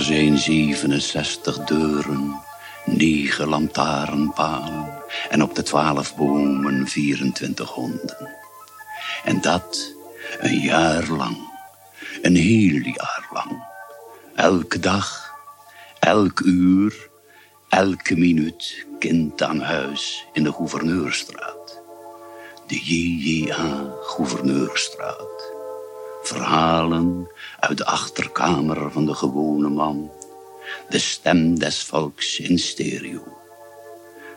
Er zijn 67 deuren, negen lantaarnpalen en op de twaalf bomen 24 honden. En dat een jaar lang, een heel jaar lang. Elke dag, elk uur, elke minuut kind aan huis in de Gouverneurstraat. De JJA Gouverneurstraat. Verhalen uit de achterkamer van de gewone man. De stem des volks in stereo.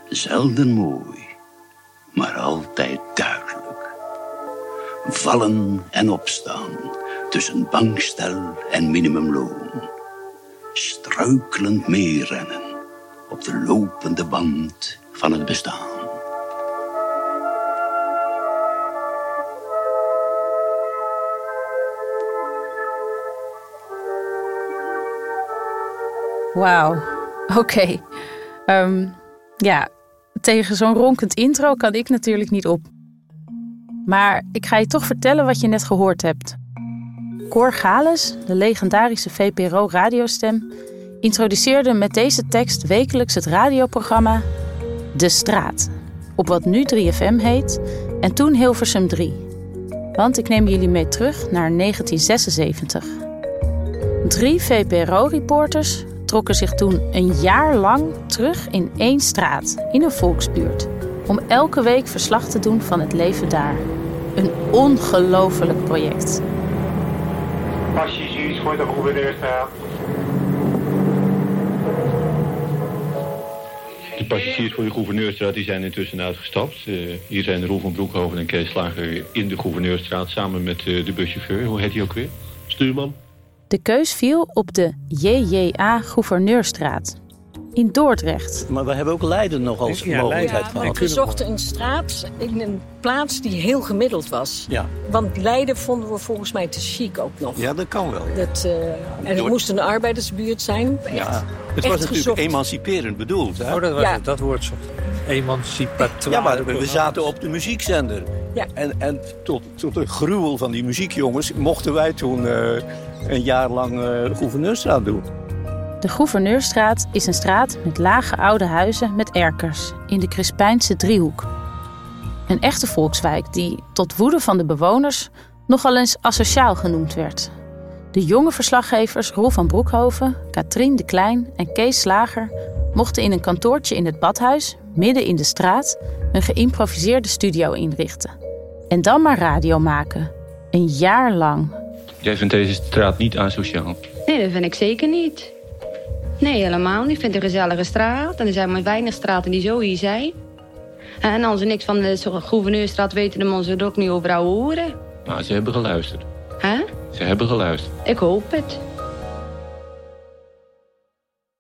Zelden mooi, maar altijd duidelijk. Vallen en opstaan tussen bankstel en minimumloon. Struikelend meerennen op de lopende band van het bestaan. Wauw, oké. Ehm, ja, tegen zo'n ronkend intro kan ik natuurlijk niet op. Maar ik ga je toch vertellen wat je net gehoord hebt. Cor Gales, de legendarische VPRO-radiostem, introduceerde met deze tekst wekelijks het radioprogramma De Straat. Op wat nu 3FM heet en toen Hilversum 3. Want ik neem jullie mee terug naar 1976. Drie VPRO-reporters trokken zich toen een jaar lang terug in één straat, in een volksbuurt, om elke week verslag te doen van het leven daar. Een ongelofelijk project. Passagiers voor de gouverneurstraat. De passagiers voor de gouverneurstraat die zijn intussen uitgestapt. Uh, hier zijn Roel van Broekhoven en Kees Slager in de gouverneurstraat samen met uh, de buschauffeur. Hoe heet hij ook weer? Stuurman. De keus viel op de JJA Gouverneurstraat in Dordrecht. Maar we hebben ook Leiden nog als Ja, mogelijkheid ja, gehad. We zochten een straat in een plaats die heel gemiddeld was. Ja. Want Leiden vonden we volgens mij te chic ook nog. ja, dat kan wel. Dat, eh, en het moest een arbeidersbuurt zijn. Echt, Ja. Het was natuurlijk gezocht. emanciperend bedoeld. Hè? Oh, dat was Ja. het, dat woord zo. Emancipatoire. Ja, maar we, we zaten op de muziekzender. Ja. En, en tot, tot de gruwel van die muziekjongens mochten wij toen eh, een jaar lang eh, de gouverneurstraat doen. De Gouverneurstraat is een straat met lage oude huizen met erkers in de Crispijnse driehoek. Een echte volkswijk die tot woede van de bewoners nogal eens asociaal genoemd werd. De jonge verslaggevers Roel van Broekhoven, Katrien de Klein en Kees Slager mochten in een kantoortje in het badhuis, midden in de straat, een geïmproviseerde studio inrichten. En dan maar radio maken. Een jaar lang. Jij vindt deze straat niet asociaal. Nee, dat vind ik zeker niet. Nee, helemaal niet. Ik vind het een gezellige straat. En er zijn maar weinig straten die zo hier zijn. En als ze niks van de gouverneurstraat weten, dan moeten ze er ook niet over horen. Maar ze hebben geluisterd. Hè? Ze hebben geluisterd. Ik hoop het.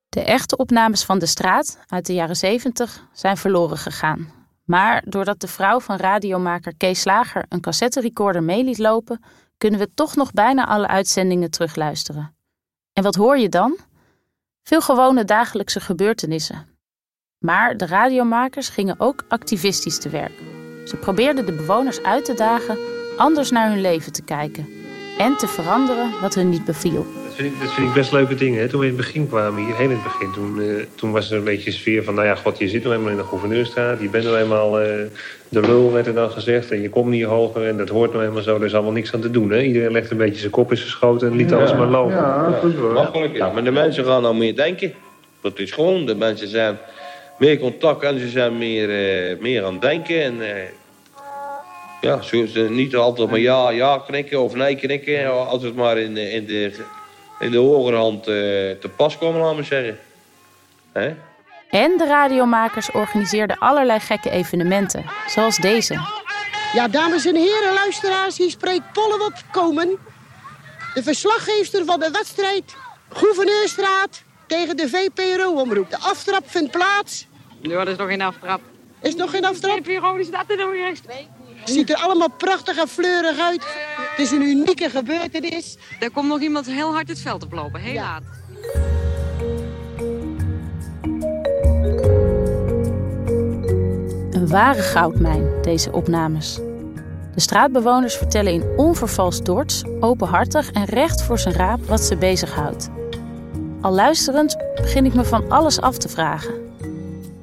De echte opnames van de straat uit de jaren 70 zijn verloren gegaan. Maar doordat de vrouw van radiomaker Kees Slager een cassetterecorder mee liet lopen, kunnen we toch nog bijna alle uitzendingen terugluisteren. En wat hoor je dan? Veel gewone dagelijkse gebeurtenissen. Maar de radiomakers gingen ook activistisch te werk. Ze probeerden de bewoners uit te dagen anders naar hun leven te kijken en te veranderen wat hun niet beviel. Dat vind, ik, dat vind ik best leuke dingen. Hè. Toen we in het begin kwamen, hier heel in het begin, toen, eh, toen was er een beetje een sfeer van... nou ja, god, je zit nou eenmaal in de gouverneurstraat. Je bent nou eenmaal eh, de lul, werd er dan gezegd. En je komt niet hoger en dat hoort nou eenmaal zo. Er is allemaal niks aan te doen. Hè. Iedereen legt een beetje zijn kop in zijn schoot en liet alles maar lopen. Makkelijk, ja. Maar de mensen gaan nou meer denken. Dat is gewoon, de mensen zijn meer contact en ze zijn meer, eh, meer aan het denken. En eh, ja, ze, ze niet altijd maar ja, ja knikken of nee knikken. Als het maar in, de- in, de, de hogerhand eh, te pas komen, laten we zeggen. Hè? En de radiomakers organiseerden allerlei gekke evenementen, zoals deze. Ja, dames en heren, luisteraars, hier spreekt Pollewop Komen. De verslaggever van de wedstrijd Gouverneurstraat tegen de VPRO-omroep. De aftrap vindt plaats. Ja, dat is nog geen aftrap. Is nog geen aftrap? VPRO die staat er nog eerst. Ziet er allemaal prachtig en fleurig uit. Het is een unieke gebeurtenis. Er komt nog iemand heel hard het veld oplopen, heel laat. Een ware goudmijn, deze opnames. De straatbewoners vertellen in onvervalst Dords, openhartig en recht voor zijn raap wat ze bezighoudt. Al luisterend begin ik me van alles af te vragen.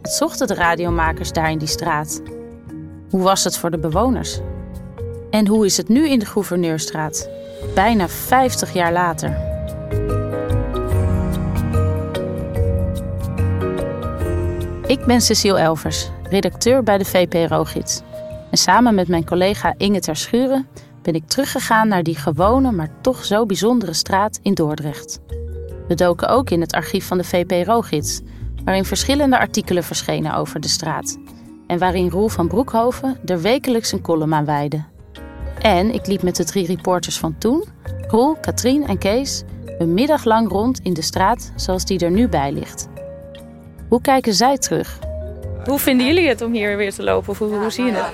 Wat zochten de radiomakers daar in die straat? Hoe was het voor de bewoners? En hoe is het nu in de Gouverneurstraat, bijna 50 jaar later? Ik ben Cecile Elvers, redacteur bij de VPRO-gids. En samen met mijn collega Inge Ter Schuren ben ik teruggegaan naar die gewone, maar toch zo bijzondere straat in Dordrecht. We doken ook in het archief van de VPRO-gids, waarin verschillende artikelen verschenen over de straat. En waarin Roel van Broekhoven er wekelijks een column aan wijde. En ik liep met de drie reporters van toen, Roel, Katrien en Kees, een middag lang rond in de straat zoals die er nu bij ligt. Hoe kijken zij terug? Hoe vinden jullie het om hier weer te lopen? Of hoe, hoe zie je het?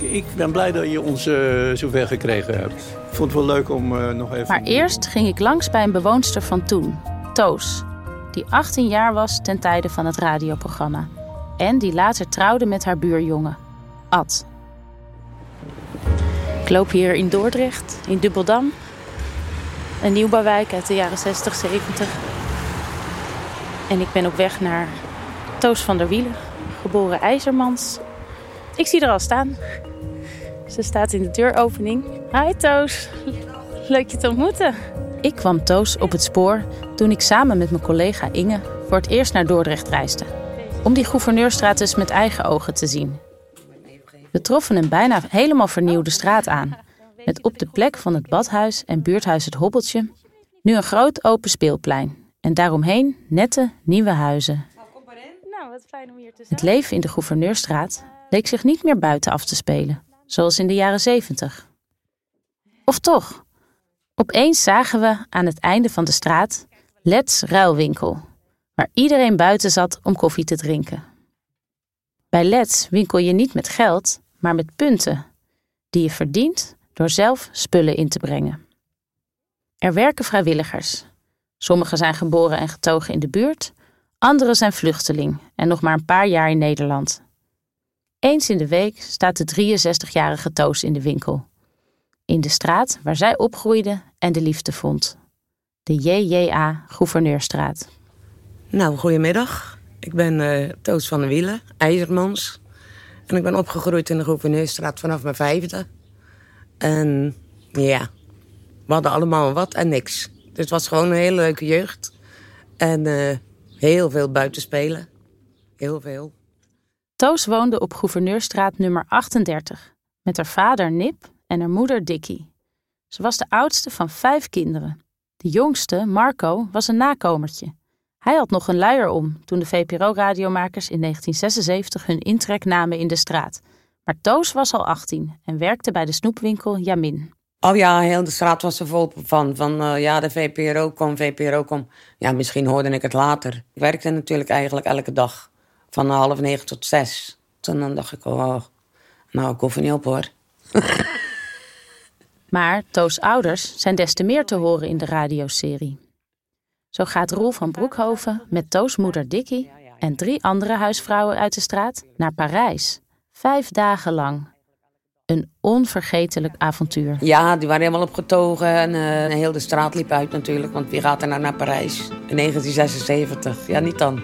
Ik, ik ben blij dat je ons uh, zover gekregen hebt. Ik vond het wel leuk om uh, nog even... Maar eerst ging ik langs bij een bewoonster van toen, Toos. Die 18 jaar was ten tijde van het radioprogramma. En die later trouwde met haar buurjongen, Ad. Ik loop hier in Dordrecht, in Dubbeldam. Een nieuwbouwwijk uit de jaren 60, 70. En ik ben op weg naar Toos van der Wielen, geboren IJzermans. Ik zie er al staan. Ze staat in de deuropening. Hi Toos, leuk je te ontmoeten. Ik kwam Toos op het spoor toen ik samen met mijn collega Inge voor het eerst naar Dordrecht reisde. Om die Gouverneurstraat eens met eigen ogen te zien. We troffen een bijna helemaal vernieuwde straat aan. Met op de plek van het badhuis en buurthuis Het Hobbeltje nu een groot open speelplein. En daaromheen nette nieuwe huizen. Nou. Het leven in de Gouverneurstraat leek zich niet meer buiten af te spelen, zoals in de jaren zeventig. Of toch? Opeens zagen we aan het einde van de straat Let's Ruilwinkel, waar iedereen buiten zat om koffie te drinken. Bij Let's winkel je niet met geld, maar met punten, die je verdient door zelf spullen in te brengen. Er werken vrijwilligers. Sommigen zijn geboren en getogen in de buurt, anderen zijn vluchteling en nog maar een paar jaar in Nederland. Eens in de week staat de 63-jarige Toos in de winkel. In de straat waar zij opgroeide en de liefde vond. De JJA Gouverneurstraat. Nou, goedemiddag. Ik ben uh, Toos van der Wielen, IJzermans. En ik ben opgegroeid in de Gouverneurstraat vanaf mijn vijfde. En ja, we hadden allemaal wat en niks. Dus het was gewoon een hele leuke jeugd. En uh, heel veel buiten spelen. Heel veel. Toos woonde op Gouverneurstraat nummer 38. Met haar vader Nip en haar moeder Dickie. Ze was de oudste van vijf kinderen. De jongste, Marco, was een nakomertje. Hij had nog een luier om toen de VPRO-radiomakers in 1976 hun intrek namen in de straat. Maar Toos was al 18 en werkte bij de snoepwinkel Jamin. Oh ja, heel de straat was er vol van. Van uh, ja, de VPRO kwam, VPRO kwam. Ja, misschien hoorde ik het later. Ik werkte natuurlijk eigenlijk elke dag. Van half negen tot zes. Toen dan dacht ik, oh, nou, ik hoef er niet op hoor. maar Toos ouders zijn des te meer te horen in de radioserie. Zo gaat Roel van Broekhoven met Toos moeder Dickie en drie andere huisvrouwen uit de straat naar Parijs. Vijf dagen lang. Een onvergetelijk avontuur. Ja, die waren helemaal opgetogen en uh, heel de straat liep uit natuurlijk. Want wie gaat er nou naar Parijs? In 1976. Ja, niet dan.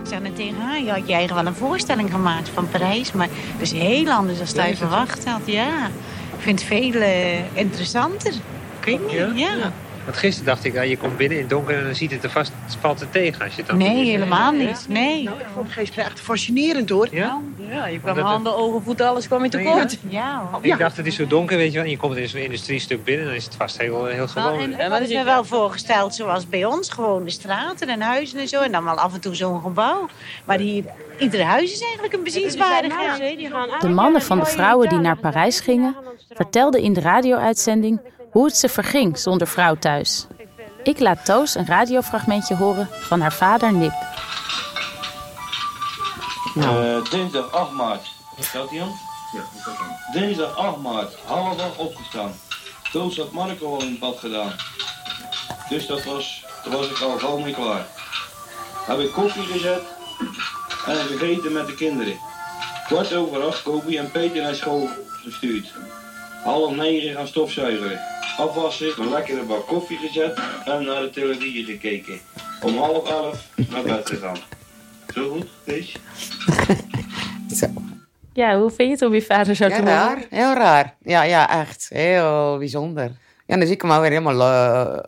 Ik zei net tegen haar, je had je eigen wel een voorstelling gemaakt van Parijs. Maar het is heel anders dan je verwacht had. Ja, ik vind het veel uh, interessanter. Ja. ja. Want gisteren dacht ik, ja, je komt binnen in het donker en dan ziet het er vast, het valt er tegen als je het dan Nee, helemaal niet. Nee. Nou, ik vond het echt fascinerend hoor. Ja, ja je kwam handen, ogen, voeten, alles kwam in tekort. Ja. ja. Ik dacht, het is zo donker, weet je wel. En je komt in zo'n industriestuk binnen, dan is het vast heel, heel gewoon. Nou, en, wat is me wel voorgesteld zoals bij ons. Gewoon de straten en huizen en zo. En dan wel af en toe zo'n gebouw. Maar hier, iedere huis is eigenlijk een bezienswaardigheid. De mannen van de vrouwen die naar Parijs gingen, vertelden in de radio-uitzending hoe het ze verging zonder vrouw thuis. Ik laat Toos een radiofragmentje horen van haar vader Nip. Nou. Uh, dinsdag 8 maart. Wat staat hij aan? Ja, Dinsdag 8 maart, half acht opgestaan. Toos had Marco al in het bad gedaan. Dus dat was, toen was ik al gauw mee klaar. Heb ik koffie gezet en gegeten met de kinderen. Kwart over acht Kobi en Peter naar school gestuurd. Half negen gaan stofzuigen. Afwassen, een lekkere bak koffie gezet en naar de televisie gekeken. Om half elf naar bed gegaan. Zo goed, Kees? Ja, hoe vind je het om je vader zo Ja, te horen? raar. Heel raar. Ja, ja, echt. Heel bijzonder. Ja, dan zie ik hem alweer helemaal eh,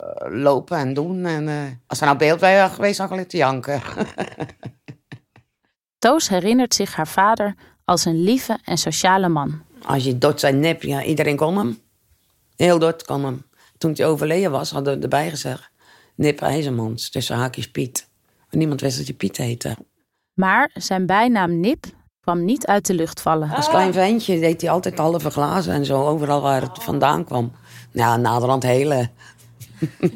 lopen en doen. En, eh, als er nou beeld bij was geweest, dan had ik te janken. Toos herinnert zich haar vader als een lieve en sociale man. Als je dot zijn nip, ja, iedereen kon hem. Heel dot kon hem. Toen hij overleden was, hadden we erbij gezegd... Nip IJzermans, tussen haakjes Piet. Maar niemand wist dat je Piet heette. Maar zijn bijnaam Nip kwam niet uit de lucht vallen. Als klein ventje deed hij altijd halve glazen en zo, overal waar het vandaan kwam. Ja, naderhand hele.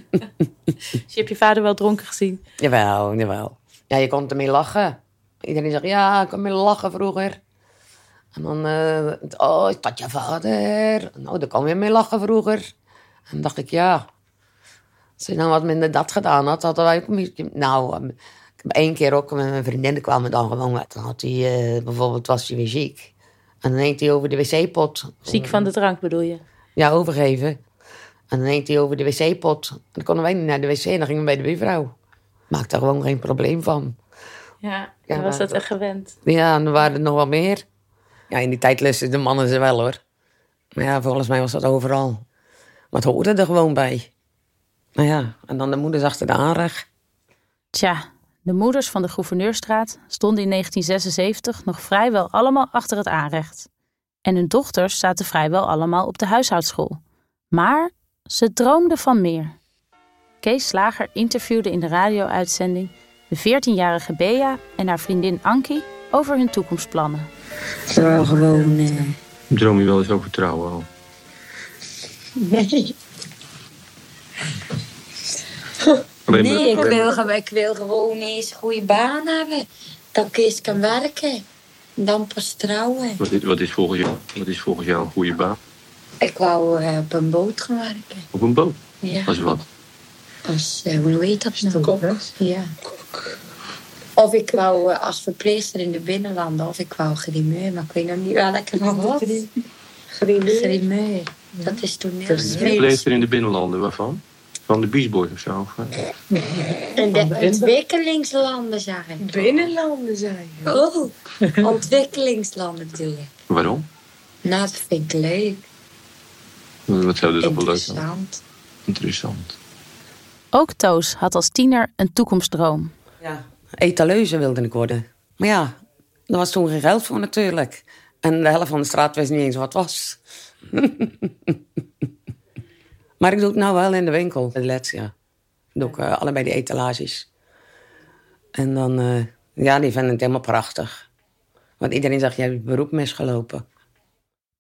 Dus je hebt je vader wel dronken gezien. Jawel, jawel. Ja, je kon ermee lachen. Iedereen zegt, ja, ik kon mee lachen vroeger. En dan, eh, oh, is dat je vader? Nou, daar kon je mee lachen vroeger. En dan dacht ik, ja, als je nou wat minder dat gedaan had, hadden wij ook misschien... Nou, eh, ik heb één keer ook met mijn vriendinnen kwamen dan gewoon. Dan had hij, eh, bijvoorbeeld, was hij weer ziek. En dan neemt hij over de wc-pot. Ziek van de drank bedoel je? Ja, overgeven. En dan neemt hij over de wc-pot. En dan konden wij niet naar de wc en dan gingen we bij de buurvrouw. Maakte er gewoon geen probleem van. Ja, Ja, dan was dat echt gewend. Ja, en er waren er nog wel meer. Ja, in die tijd lusten de mannen ze wel hoor. Maar ja, volgens mij was dat overal. Maar het hoorde er gewoon bij. Nou ja, en dan de moeders achter de aanrecht. Tja, de moeders van de Gouverneurstraat stonden in 1976 nog vrijwel allemaal achter het aanrecht. En hun dochters zaten vrijwel allemaal op de huishoudschool. Maar ze droomden van meer. Kees Slager interviewde in de radio-uitzending de 14-jarige Bea en haar vriendin Ankie over hun toekomstplannen. Terwijl gewoon. eh, Droom je wel eens over trouwen al? nee. Alleen nee, maar- ik wil, ik wil gewoon eens een goede baan hebben. Dat ik eens kan werken. En dan pas trouwen. Wat is, wat, is volgens jou, wat is volgens jou een goede baan? Ik wou eh, op een boot gaan werken. Op een boot? Ja. Als wat? Als, eh, hoe heet dat nou? Ja. Of ik wou eh, als verpleegster in de binnenlanden, of ik wou grimeur, maar ik weet nog niet welke nog was. Grimeur. Dat is toneel. Verpleegster in de binnenlanden, waarvan? Van de Boys of zo? Of, eh? In de ontwikkelingslanden zijn. Binnenlanden zijn. Oh, ontwikkelingslanden bedoel je. Waarom? Nou, dat vind ik leuk. Wat zou dus ook wel leuk zijn? Interessant. Interessant. Ook Toos had als tiener een toekomstdroom. Ja, etaleuze wilde ik worden. Maar ja, er was toen geen geld voor natuurlijk. En de helft van de straat wist niet eens wat het was. maar ik doe het nou wel in de winkel, de leds, ja. Doe ik eh, allebei die etalages. En dan, eh, ja, die vinden het helemaal prachtig. Want iedereen zegt, jij hebt je beroep misgelopen.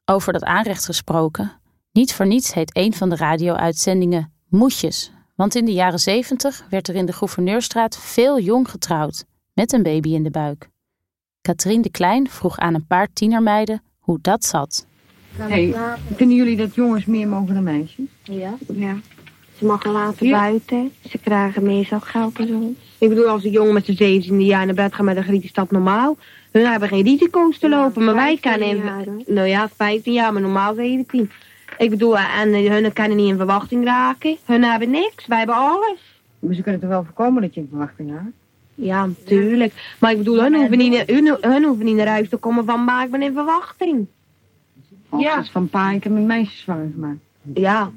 Over dat aanrecht gesproken. Niet voor niets heet een van de radio-uitzendingen Moetjes. Want in de jaren zeventig werd er in de Gouverneurstraat veel jong getrouwd. Met een baby in de buik. Katrien de Klein vroeg aan een paar tienermeiden hoe dat zat. Hey, vinden jullie dat jongens meer mogen dan meisjes? Ja. ja. Ze mogen later Ja. buiten. Ze krijgen meer zakgeld en zo. Ik bedoel, als een jongen met zijn zeventiende jaar naar bed gaat met een griet, is dat normaal. Hun hebben geen risico's te lopen, maar wij 15 kunnen nou ja, 15 jaar, maar normaal 17. Ik bedoel, en eh, hun kunnen niet in verwachting raken. Hun hebben niks, wij hebben alles. Maar ze kunnen toch wel voorkomen dat je in verwachting raakt? Ja, natuurlijk. Maar ik bedoel, hun hoeven, niet, hun, hun hoeven niet naar huis te komen van, maar ik ben in verwachting. Of Ja. van pa, ik heb mijn meisjes zwanger gemaakt. Ja.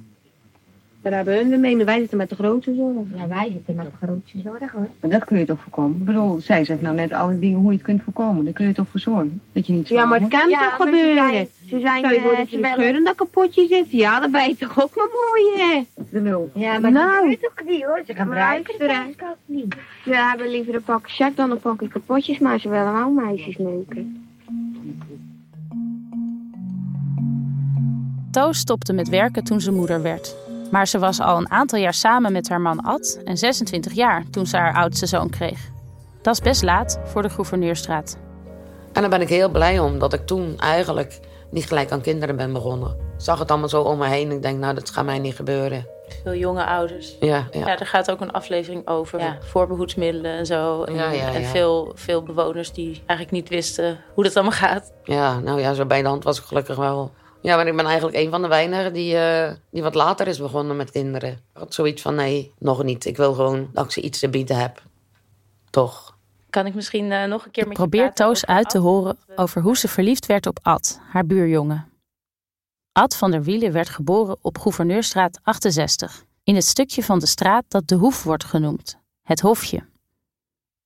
Daar hebben hun mee, maar wij zitten met de grote zorg. Ja, wij zitten met de grote zorg hoor. Maar dat kun je toch voorkomen? Ik bedoel, zij zegt nou net alle dingen hoe je het kunt voorkomen. Daar kun je toch voor zorgen? Dat je niet Ja, maar het kan toch gebeuren? Ze zijn, dat ze je scheuren- scheuren dat kapotje zit. Ja, dan ben je toch ook maar mooi, hè? De nul. Ja, maar nou. dat toch niet, hoor. Ze gebruiken het niet. Ze hebben liever een pak check dan een pakje kapotjes, maar ze willen wel meisjes neuken. Toos stopte met werken toen ze moeder werd. Maar ze was al een aantal jaar samen met haar man Ad en 26 jaar toen ze haar oudste zoon kreeg. Dat is best laat voor de Gouverneurstraat. En daar ben ik heel blij om, dat ik toen eigenlijk niet gelijk aan kinderen ben begonnen. Ik zag het allemaal zo om me heen en ik denk, nou, dat gaat mij niet gebeuren. Veel jonge ouders. Ja, ja. Ja, er gaat ook een aflevering over. Voorbehoedsmiddelen en zo. En, Ja, ja, en ja. veel, veel bewoners die eigenlijk niet wisten hoe dat allemaal gaat. Ja, nou ja, zo bij de hand was ik gelukkig wel. Ja, maar ik ben eigenlijk een van de weinigen die, eh, die wat later is begonnen met kinderen. Ik had zoiets van, nee, nog niet. Ik wil gewoon dat ik ze iets te bieden heb. Toch. Kan ik misschien eh, nog een keer met je Probeer praten Toos uit te horen over hoe ze verliefd werd op Ad, haar buurjongen. Ad van der Wielen werd geboren op Gouverneurstraat 68, in het stukje van de straat dat de Hoef wordt genoemd, het Hofje.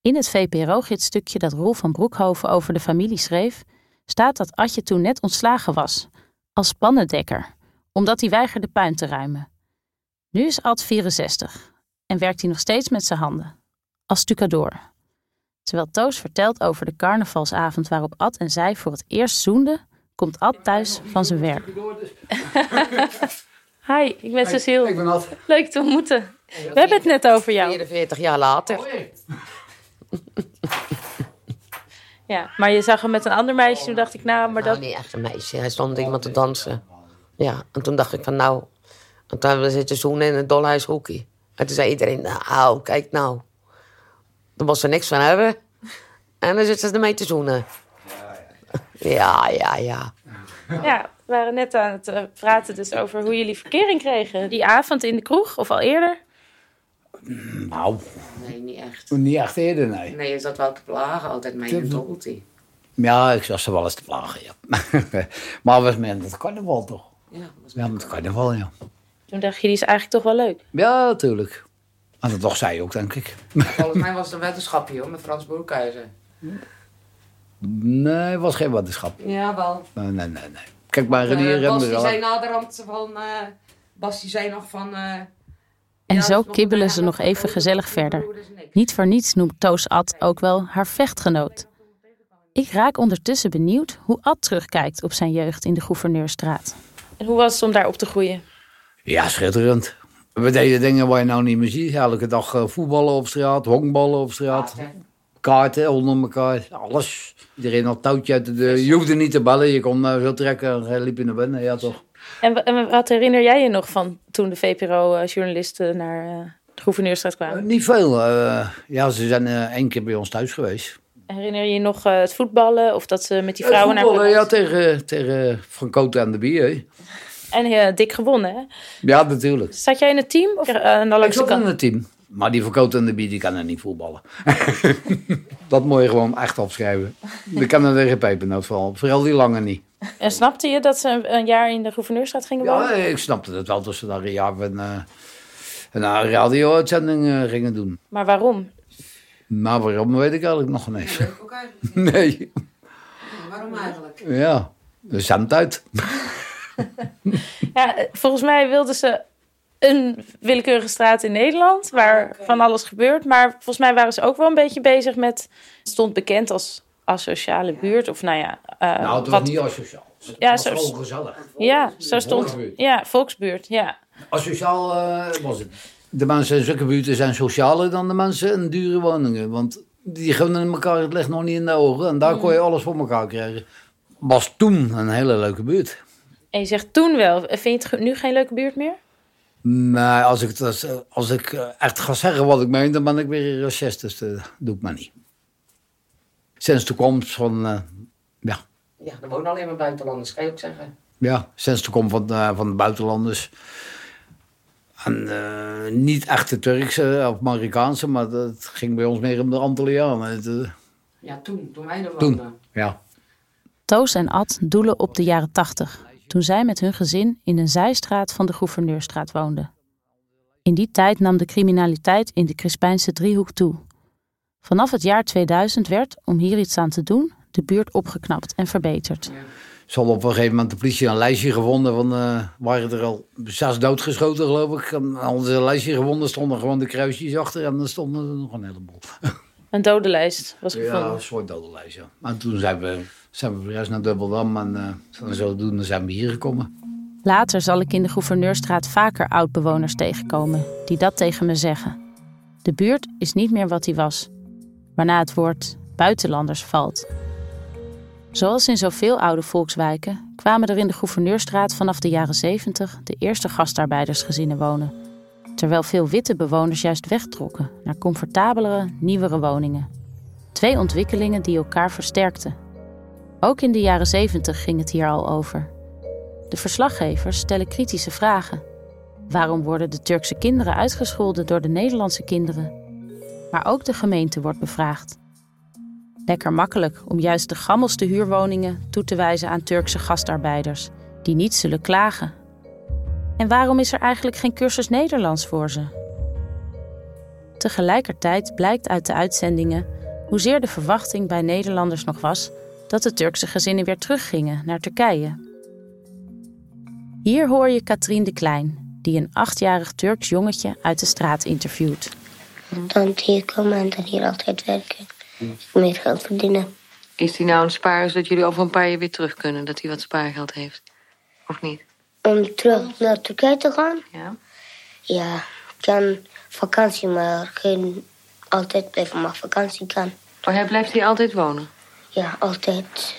In het VPRO-gidstukje dat Roel van Broekhoven over de familie schreef, staat dat Adje toen net ontslagen was, als pannendekker, omdat hij weigerde puin te ruimen. Nu is Ad 64 en werkt hij nog steeds met zijn handen, als stucadoor. Terwijl Toos vertelt over de carnavalsavond waarop Ad en zij voor het eerst zoenden, komt Ad thuis van zijn werk. Hi, ik ben Cecile. Ik ben Ad. Leuk te ontmoeten. We hebben het net over jou. 44 jaar later. Ja, maar je zag hem met een ander meisje. Toen dacht ik, nou, maar Nou, dat... niet echt een meisje. Hij stond iemand te dansen. Ja, en toen dacht ik van nou... En toen zitten zoenen in het Dolhuis Hoekie. En toen zei iedereen, nou, kijk nou. Daar was er niks van hebben. En dan zitten ze ermee te zoenen. Ja, ja, ja. Ja, we waren net aan het eh, praten dus over hoe jullie verkering kregen. Die avond in de kroeg, of al eerder. Nou, Nee, niet echt. niet echt eerder, nee. Nee, je zat wel te plagen altijd een dobbeltje. Ja, ik zag ze wel eens te plagen, ja. maar was met het carnaval toch? Ja, Ja, met het carnaval, ja. Toen dacht je, die is eigenlijk toch wel leuk. Ja, natuurlijk. En dat toch zij ook, denk ik. Volgens mij was het een wetenschapje hoor, met Frans Broekhuizen. Nee, het was geen wetenschap. Ja, wel. Nee, nee, nee. Kijk, maar Uh, Renier Bas die zei naderhand van... eh Bas die zei nog van... eh, En zo kibbelen ze nog even gezellig verder. Niet voor niets noemt Toos Ad ook wel haar vechtgenoot. Ik raak ondertussen benieuwd hoe Ad terugkijkt op zijn jeugd in de Gouverneurstraat. En hoe was het om daar op te groeien? Ja, schitterend. We deden dingen waar je nou niet meer ziet. Elke dag eh, voetballen op straat, honkballen op straat. Kaarten onder elkaar, alles. Iedereen had touwtje uit de deur. Je hoefde niet te bellen, je kon uh, zo trekken en hij liep je naar binnen. Ja, toch. En, en wat herinner jij je nog van toen de VPRO-journalisten naar eh, de Gouverneurstraat kwamen? Niet veel. eh, ja, ze zijn eh, één keer bij ons thuis geweest. Herinner je je nog eh, het voetballen of dat ze met die vrouwen Eh, naar voetballen, ja, tegen, tegen Van Koten en de Bier. En eh, dik gewonnen, hè? Ja, natuurlijk. Zat jij in het team? Of, eh, aan de Ik zat in het team. Maar die Van Koten en de Bier, die kan er niet voetballen. dat moet je gewoon echt opschrijven. Die kan er geen pepernoot van. Vooral die lange niet. En snapte je dat ze een, jaar in de Gouverneurstraat gingen wonen? Ja, ik snapte het wel dat ze daar een jaar een, eh, een eh, radio-uitzending eh, gingen doen. Maar waarom? Maar waarom weet ik eigenlijk nog niet. Nee. Waarom eigenlijk? Ja, de zend uit. Ja, volgens mij wilden ze een willekeurige straat in Nederland waar van alles gebeurt. Maar volgens mij waren ze ook wel een beetje bezig met. Het stond bekend als asociale buurt. Of nou ja. Eh, nou, het was wat- niet asociaal. Het Ja, was zo- gewoon gezellig. Ja, zo stond. Volksbuurt. Ja, volksbuurt. Ja. Asociaal eh, was het. De mensen in zulke buurten zijn socialer dan de mensen in dure woningen. Want die gunnen elkaar het licht nog niet in de ogen. En daar kon je alles voor elkaar krijgen. Was toen een hele leuke buurt. En je zegt toen wel. Vind je het nu geen leuke buurt meer? Nee, als ik, dat, als ik eh, echt ga zeggen wat ik meen, dan ben ik weer een racist. Dus dat doe ik maar niet. Sinds de komst van, eh, ja, er wonen alleen maar buitenlanders, kan je ook zeggen. ja, sinds de komst van, eh, van de buitenlanders. En eh, niet echt de Turkse of Marokkaanse, maar dat ging bij ons meer om de Antillianen. Eh, Ja, toen, toen wij er toen, woonden. ja. Toos en Ad doelen op de jaren 80, toen zij met hun gezin in een zijstraat van de Gouverneurstraat woonden. In die tijd nam de criminaliteit in de Crispijnse driehoek toe. Vanaf het jaar 2000 werd, om hier iets aan te doen, de buurt opgeknapt en verbeterd. Ze hadden op een gegeven moment de politie een lijstje gevonden van, eh, waren er al zes doodgeschoten geloof ik. En hadden ze een lijstje gevonden, stonden gewoon de kruisjes achter en dan stonden er nog een heleboel. Een dodenlijst was Ja, gevonden. een soort dodenlijst, ja. Maar toen zijn we, zijn we verhuisd naar Dubbeldam en uh, zodoende zijn we hier gekomen. Later zal ik in de Gouverneurstraat vaker oud-bewoners tegenkomen die dat tegen me zeggen. De buurt is niet meer wat die was, waarna het woord buitenlanders valt. Zoals in zoveel oude volkswijken kwamen er in de Gouverneurstraat vanaf de jaren 70 de eerste gastarbeidersgezinnen wonen. Terwijl veel witte bewoners juist wegtrokken naar comfortabelere, nieuwere woningen. Twee ontwikkelingen die elkaar versterkten. Ook in de jaren 70 ging het hier al over. De verslaggevers stellen kritische vragen. Waarom worden de Turkse kinderen uitgescholden door de Nederlandse kinderen? Maar ook de gemeente wordt bevraagd. Lekker makkelijk om juist de gammelste huurwoningen toe te wijzen aan Turkse gastarbeiders, die niet zullen klagen. En waarom is er eigenlijk geen cursus Nederlands voor ze? Tegelijkertijd blijkt uit de uitzendingen hoezeer de verwachting bij Nederlanders nog was dat de Turkse gezinnen weer teruggingen naar Turkije. Hier hoor je Katrien de Klein, die een achtjarig Turks jongetje uit de straat interviewt. Dan hier komen en dan hier altijd werken. Meer geld verdienen. Is hij nou een spaar zodat jullie over een paar jaar weer terug kunnen? Dat hij wat spaargeld heeft? Of niet? Om terug naar Turkije te gaan? Ja. Ja, ik kan vakantie, maar geen altijd blijven, maar vakantie kan. Maar hij blijft hier altijd wonen? Ja, altijd.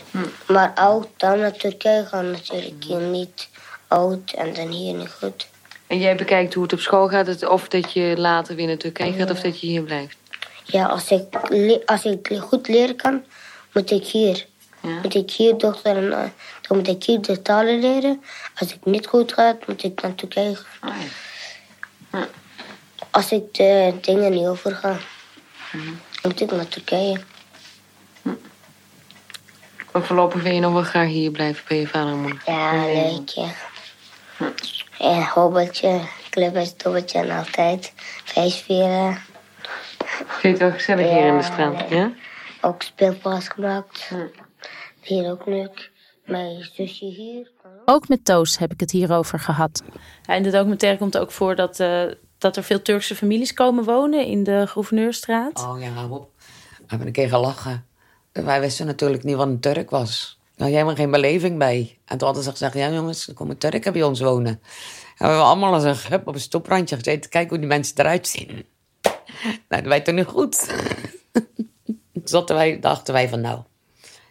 Maar oud, dan naar Turkije gaan natuurlijk. Hier niet oud en dan hier niet goed. En jij bekijkt hoe het op school gaat, of dat je later weer naar Turkije gaat, of dat je hier blijft? Ja, als ik, als ik goed leren kan, moet ik hier. Moet ik hier dokter en eh, dan moet ik hier de talen leren. Als ik niet goed gaat, moet ik naar Turkije gaan. Als ik de dingen niet overga, moet ik naar Turkije. Maar voorlopig wil je nog wel graag hier blijven bij je vader en moeder? Ja, leuk, ja. En hobbeltje, clubjes, dobbeltje en altijd. Feestvieren. Vind je het wel gezellig hier in de straat? Ja? Ook speelplaats gemaakt. Hier ook leuk. Mijn zusje hier. Ook met Toos heb ik het hierover gehad. Ja, in de documentaire komt ook voor dat, eh, dat er veel Turkse families komen wonen in de Gouverneurstraat. Oh ja, hou op. We hebben een keer gelachen. Wij wisten natuurlijk niet wat een Turk was. Daar had helemaal geen beleving bij. En toen hadden ze gezegd, ja jongens, er komen Turken bij ons wonen. En we hebben allemaal als een hup op een stoprandje gezeten. Kijken hoe die mensen eruit zien. Nou, dat wij toen niet goed. Toen zaten wij, dachten wij van, nou,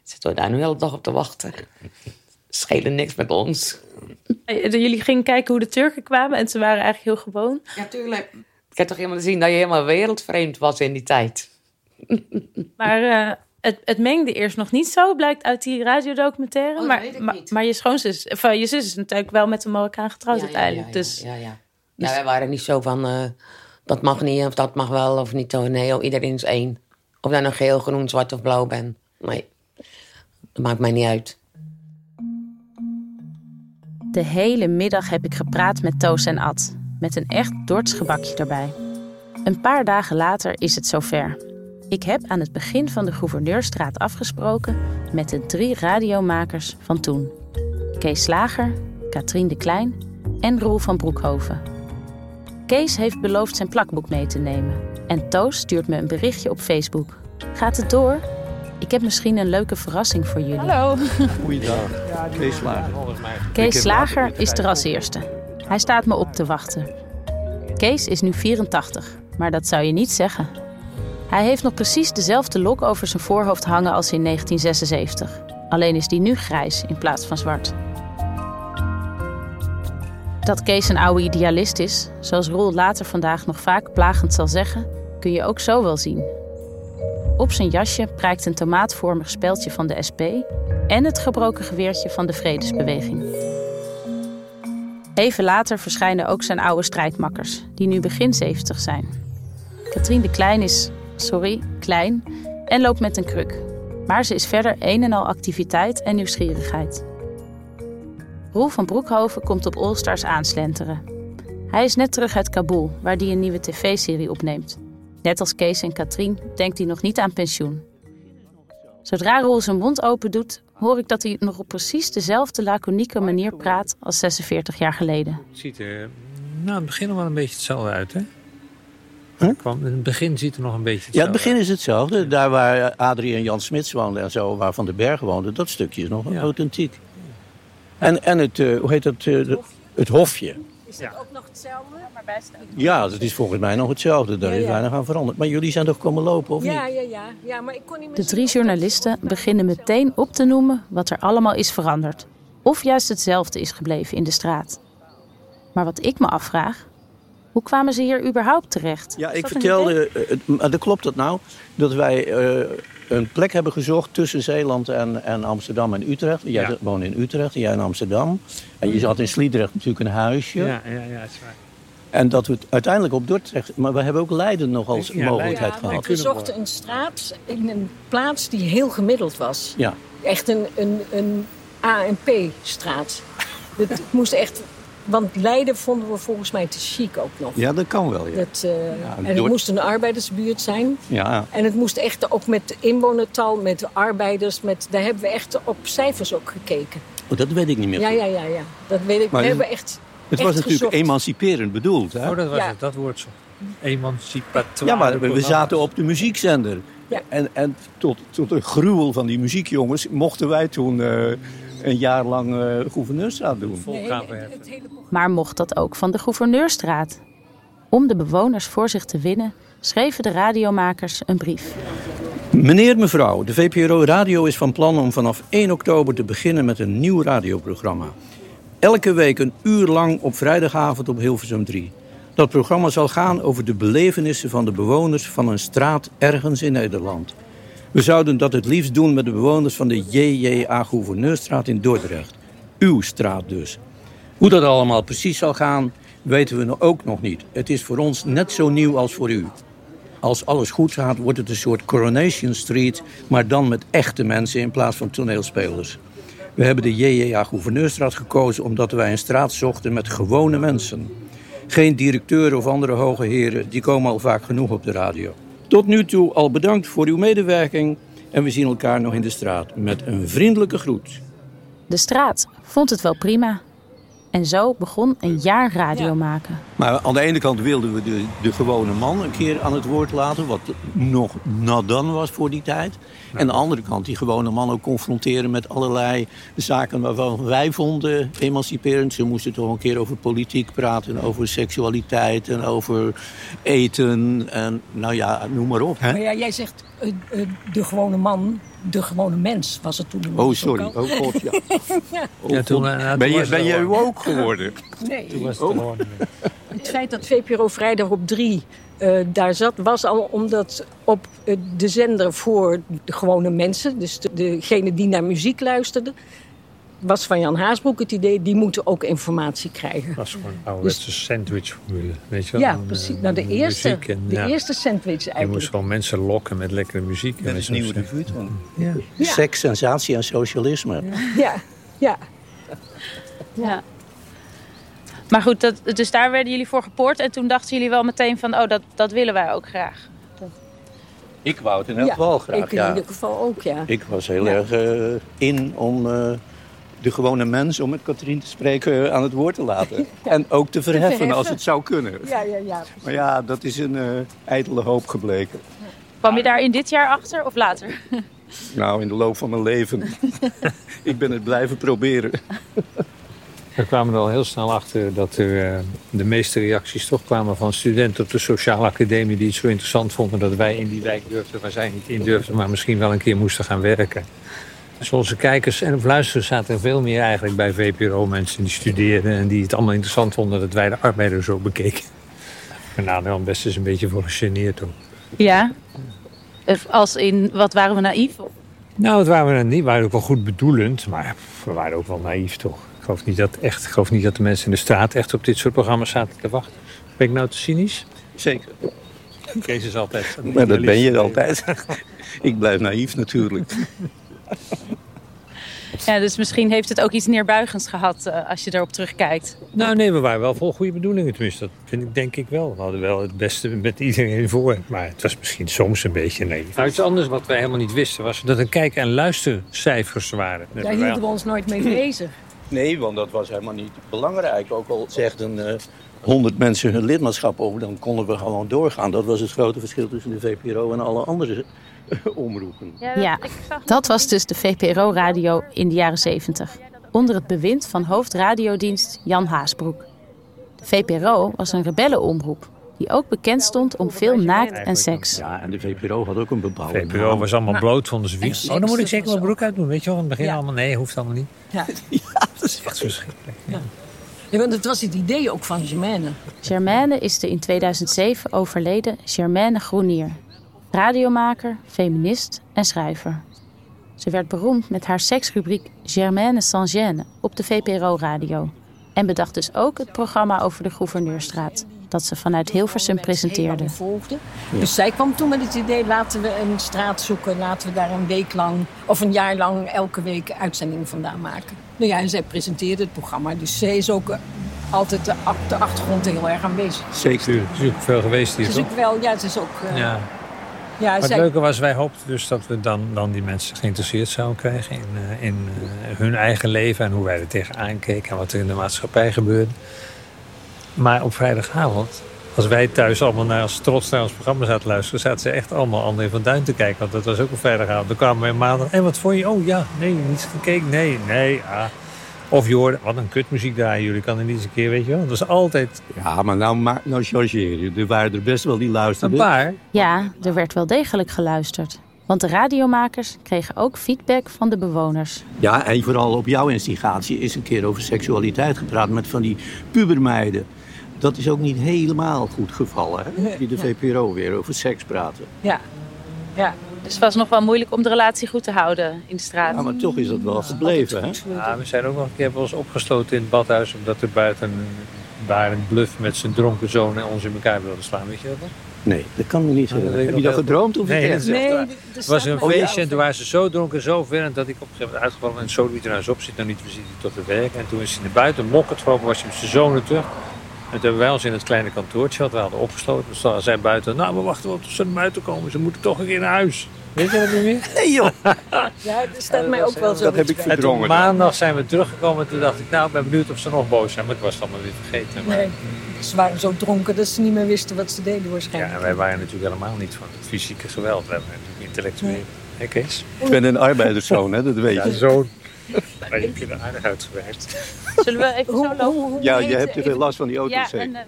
zitten we daar nu de hele dag op te wachten. Schelen niks met ons. Jullie gingen kijken hoe de Turken kwamen en ze waren eigenlijk heel gewoon. Ja, tuurlijk. Ik heb toch helemaal zien dat je helemaal wereldvreemd was in die tijd. Maar eh, het, het mengde eerst nog niet zo, blijkt uit die radiodocumentaire. maar, maar, maar je schoonzus, of, eh, je zus is natuurlijk wel met een Marokkaan getrouwd uiteindelijk. dus Ja, ja. Ja, wij waren niet zo van, eh, dat mag niet of dat mag wel of niet. Oh, Nee, oh, iedereen is één. Of jij nou geel, groen, zwart of blauw bent. Nee, dat maakt mij niet uit. De hele middag heb ik gepraat met Toos en Ad. Met een echt dortsgebakje erbij. Een paar dagen later is het zover. Ik heb aan het begin van de Gouverneurstraat afgesproken met de drie radiomakers van toen. Kees Slager, Katrien de Klein en Roel van Broekhoven. Kees heeft beloofd zijn plakboek mee te nemen. En Toos stuurt me een berichtje op Facebook. Gaat het door? Ik heb misschien een leuke verrassing voor jullie. Hallo. Goeiedag. Kees Slager. Kees Slager is er als eerste. Hij staat me op te wachten. Kees is nu 84, maar dat zou je niet zeggen. Hij heeft nog precies dezelfde lok over zijn voorhoofd hangen als in 1976. Alleen is die nu grijs in plaats van zwart. Dat Kees een oude idealist is, zoals Roel later vandaag nog vaak plagend zal zeggen, kun je ook zo wel zien. Op zijn jasje prijkt een tomaatvormig speldje van de SP en het gebroken geweertje van de Vredesbeweging. Even later verschijnen ook zijn oude strijdmakkers, die nu begin 70 zijn. Katrien de Klein is, sorry, klein en loopt met een kruk. Maar ze is verder een en al activiteit en nieuwsgierigheid. Roel van Broekhoven komt op Allstars aanslenteren. Hij is net terug uit Kabul, waar hij een nieuwe tv-serie opneemt. Net als Kees en Katrien denkt hij nog niet aan pensioen. Zodra Roel zijn mond open doet, hoor ik dat hij nog op precies dezelfde laconieke manier praat als 46 jaar geleden. Het ziet er nou, in het begin nog wel een beetje hetzelfde uit, hè? Kwam, in het begin ziet er nog een beetje Ja, hetzelfde het begin is hetzelfde. Daar waar Adrie en Jan Smits woonden en zo, waar Van den Berg woonde, dat stukje is nog authentiek. En, en het, eh, hoe heet dat, eh, het hofje. Is dat ook nog hetzelfde? Maar best Ja, dat is volgens mij nog hetzelfde. Daar Ja, is ja. weinig aan veranderd. Maar jullie zijn toch komen lopen, of ja, niet? ja, ja, ja, maar ik kon niet meer De drie journalisten beginnen meteen op te noemen wat er allemaal is veranderd. Of juist hetzelfde is gebleven in de straat. Maar wat ik me afvraag, hoe kwamen ze hier überhaupt terecht? Ja, ik vertelde, eh, het- maar dat klopt dat nou, dat wij eh, een plek hebben gezocht tussen Zeeland en, en Amsterdam en Utrecht. Jij Ja. woont in Utrecht en jij in Amsterdam. En je zat in Sliedrecht natuurlijk een huisje. Ja, ja, ja, het is waar. En dat we het uiteindelijk op Dordrecht... Maar we hebben ook Leiden nog als Ja, mogelijkheid Ja, gehad. we zochten een straat in een plaats die heel gemiddeld was. Ja. Echt een, een, een ANP-straat. Het moest echt... Want Leiden vonden we volgens mij te chic ook nog. ja, dat kan wel, ja. Dat, eh, en het door- moest een arbeidersbuurt zijn. Ja, En het moest echt ook met inwonertal, met arbeiders. Met, daar hebben we echt op cijfers ook gekeken. oh, dat weet ik niet meer. Ja, ja, ja, ja. Dat weet ik. Maar we het- hebben echt Het echt was natuurlijk gezocht. emanciperend bedoeld. Hè? Oh, dat was Ja. het, dat woord zo. Emancipatoire. Ja, maar we, zaten op de muziekzender. Ja. En, en tot, tot een gruwel van die muziekjongens mochten wij toen eh, een jaar lang eh gouverneursstraat doen. Maar mocht dat ook van de Gouverneurstraat? Om de bewoners voor zich te winnen, schreven de radiomakers een brief. Meneer, mevrouw, de VPRO Radio is van plan om vanaf 1 oktober te beginnen met een nieuw radioprogramma. Elke week een uur lang op vrijdagavond op Hilversum 3. Dat programma zal gaan over de belevenissen van de bewoners van een straat ergens in Nederland. We zouden dat het liefst doen met de bewoners van de JJA Gouverneurstraat in Dordrecht. Uw straat dus. Hoe dat allemaal precies zal gaan, weten we nog- ook nog niet. Het is voor ons net zo nieuw als voor u. Als alles goed gaat, wordt het een soort Coronation Street, maar dan met echte mensen in plaats van toneelspelers. We hebben de JJA Gouverneurstraat gekozen omdat wij een straat zochten met gewone mensen. Geen directeuren of andere hoge heren, die komen al vaak genoeg op de radio. Tot nu toe al bedankt voor uw medewerking en we zien elkaar nog in de straat met een vriendelijke groet. De straat vond het wel prima. En zo begon een jaar radio maken. Maar aan de ene kant wilden we de, de gewone man een keer aan het woord laten, wat nog nadan was voor die tijd. En aan de andere kant die gewone man ook confronteren met allerlei zaken waarvan wij vonden emanciperend. Ze moesten toch een keer over politiek praten, over seksualiteit en over eten en nou ja, noem maar op. Hè? Maar ja, jij zegt eh, eh, de gewone man, de gewone mens was het toen. Oh, ook sorry. al. Oh, god, ja. ja. Ja, toen, eh, toen ben je, ben jij ook geworden? Nee. Toen was het Oh. gewoon... Het feit dat VPRO vrijdag op drie eh, daar zat, was al omdat op eh, de zender voor de gewone mensen, dus de, degene die naar muziek luisterden, was van Jan Haasbroek het idee, die moeten ook informatie krijgen. Het was gewoon een ouderwetse sandwichformule. Weet je wel? Ja, precies. Nou, de eerste, en, de ja. eerste sandwich Je moest eigenlijk. gewoon mensen lokken met lekkere muziek. Dat en is zo. nieuwe. Ja. Ja. Seks, sensatie en socialisme. Ja, ja. Ja. Maar goed, dat, dus daar werden jullie voor gepoord. En toen dachten jullie wel meteen van, oh, dat, dat willen wij ook graag. Ik wou het in elk Ja, geval graag, ik in ja. ieder geval ook, ja. Ik was heel Ja. erg eh, in om eh, de gewone mens, om met Katrien te spreken, eh, aan het woord te laten. En ook te verheffen, verheffen. als het zou kunnen. Ja, ja, ja. Maar ja, dat is een eh ijdele hoop gebleken. Kwam je daar in dit jaar achter of later? Nou, in de loop van mijn leven. ik ben het blijven proberen. We kwamen er al heel snel achter dat er eh, de meeste reacties toch kwamen van studenten op de sociale academie die het zo interessant vonden dat wij in die wijk durfden, waar zij niet in durfden, maar misschien wel een keer moesten gaan werken. Dus onze kijkers en luisteraars zaten er veel meer eigenlijk bij VPRO mensen die studeerden en die het allemaal interessant vonden dat wij de arbeiders zo bekeken. En nou, dan best eens een beetje voor gegeneerd ook. Ja. Als in, wat waren we naïef? Nou, het waren we niet. We waren ook wel goed bedoelend, maar we waren ook wel naïef toch. Ik geloof niet dat, echt, ik geloof niet dat de mensen in de straat echt op dit soort programma's zaten te wachten. Ben ik nou te cynisch? Zeker. Kees is altijd. Maar dat ben je altijd. ik blijf naïef natuurlijk. Ja, dus misschien heeft het ook iets neerbuigends gehad eh, als je erop terugkijkt. Nou nee, we waren wel vol goede bedoelingen. Tenminste, dat vind ik denk ik wel. We hadden wel het beste met iedereen voor. Maar het was misschien soms een beetje naïef. Nou, iets anders wat wij helemaal niet wisten was dat er kijk- en luistercijfers waren. Daar hielden we ons nooit mee bezig. Nee, want dat was helemaal niet belangrijk. Ook al zegden eh 100 mensen hun lidmaatschap over, dan konden we gewoon doorgaan. Dat was het grote verschil tussen de VPRO en alle andere omroepen. Ja, dat was dus de VPRO-radio in de jaren 70. Onder het bewind van hoofdradiodienst Jan Haasbroek. De VPRO was een rebellenomroep die ook bekend stond om veel naakt en seks. Ja, en de VPRO had ook een bepaalde VPRO was allemaal Nou, bloot, vonden ze vies. en Oh, dan moet ik zeker mijn broek uitdoen. Weet je wel, in het begin Ja. allemaal. Nee, hoeft allemaal niet. Ja. dat is Echt verschrikkelijk. Ja. Ja, want het was het idee ook van Germaine. Germaine is de in 2007 overleden Germaine Groenier. Radiomaker, feminist en schrijver. Ze werd beroemd met haar seksrubriek Germaine sans gêne op de VPRO-radio. En bedacht dus ook het programma over de Gouverneurstraat, dat ze vanuit Hilversum presenteerde. Dus zij kwam toen met het idee, laten we een straat zoeken. Laten we daar een week lang of een jaar lang elke week uitzendingen vandaan maken. Nou ja, en zij presenteerde het programma. Dus zij is ook eh, altijd de, achtergrond heel erg aanwezig. Zeker. Ze is ook veel geweest hier, Ze is toch? ook wel, ja, ze is ook... eh, Ja. Ja, Maar het leuke was, wij hoopten dus dat we dan, dan die mensen geïnteresseerd zouden krijgen in, eh, in eh, hun eigen leven en hoe wij er tegenaan keken en wat er in de maatschappij gebeurde. Maar op vrijdagavond, als wij thuis allemaal naar ons trots naar ons programma zaten luisteren, zaten ze echt allemaal André van Duin te kijken. Want dat was ook op vrijdagavond. Dan kwamen wij maandag. En wat vond je? Oh ja, nee, niet gekeken. Nee, nee. Ah. Of je hoorde, wat een kutmuziek draaien jullie. Kan er niet eens een keer, weet je wel. Dat was altijd... Ja, maar nou, ma- nou chargeer je. Er waren er best wel die luisterden. Een paar. Ja, er werd wel degelijk geluisterd. Want de radiomakers kregen ook feedback van de bewoners. Ja, en vooral op jouw instigatie is een keer over seksualiteit gepraat met van die pubermeiden. Dat is ook niet helemaal goed gevallen, hè? Die de VPRO weer over seks praten. Ja. ja. Dus het was nog wel moeilijk om de relatie goed te houden in de straat. Ja, maar toch is dat wel gebleven, hè? Ja, we zijn ook nog een keer hebben we ons opgesloten in het badhuis. Omdat er buiten daar een bluff met zijn dronken zoon en ons in elkaar wilde slaan. Weet je dat nog? Nee, dat kan me niet Nou, Heb je dat gedroomd of Nee, niet dat is Nee, waar. er Het was een feestje en toen waren ze zo dronken, zo vervelend dat ik op een gegeven moment uitgevallen en zo liet er nou eens op zit, nou niet we zitten tot het werk. En toen is hij naar buiten, vrolijk was hij met zijn zonen terug. En toen hebben wij ons in het kleine kantoortje wat we hadden opgesloten. Dus toen zijn buiten, nou we wachten wel tot ze naar buiten komen, ze moeten toch een keer naar huis. Weet je dat niet meer? Nee joh! Ja, er staat mij ook wel zo. Dat heb ik En toen verdrongen. maandag zijn we teruggekomen en toen dacht ik, nou ik ben benieuwd of ze nog boos zijn. Maar ik was het allemaal weer vergeten. Maar, Nee, ze waren zo dronken dat ze niet meer wisten wat ze deden ja, waarschijnlijk. en wij waren natuurlijk helemaal niet van het fysieke geweld. We hebben natuurlijk intellectueel. Hé Kees? Ik ben een arbeiderszoon, hè? Dat weet Ja, je. zoon. Maar je hebt er aardig uitgewerkt. Zullen we even zo lopen? Ja, je hebt te veel last van die auto's, Ja, en ook.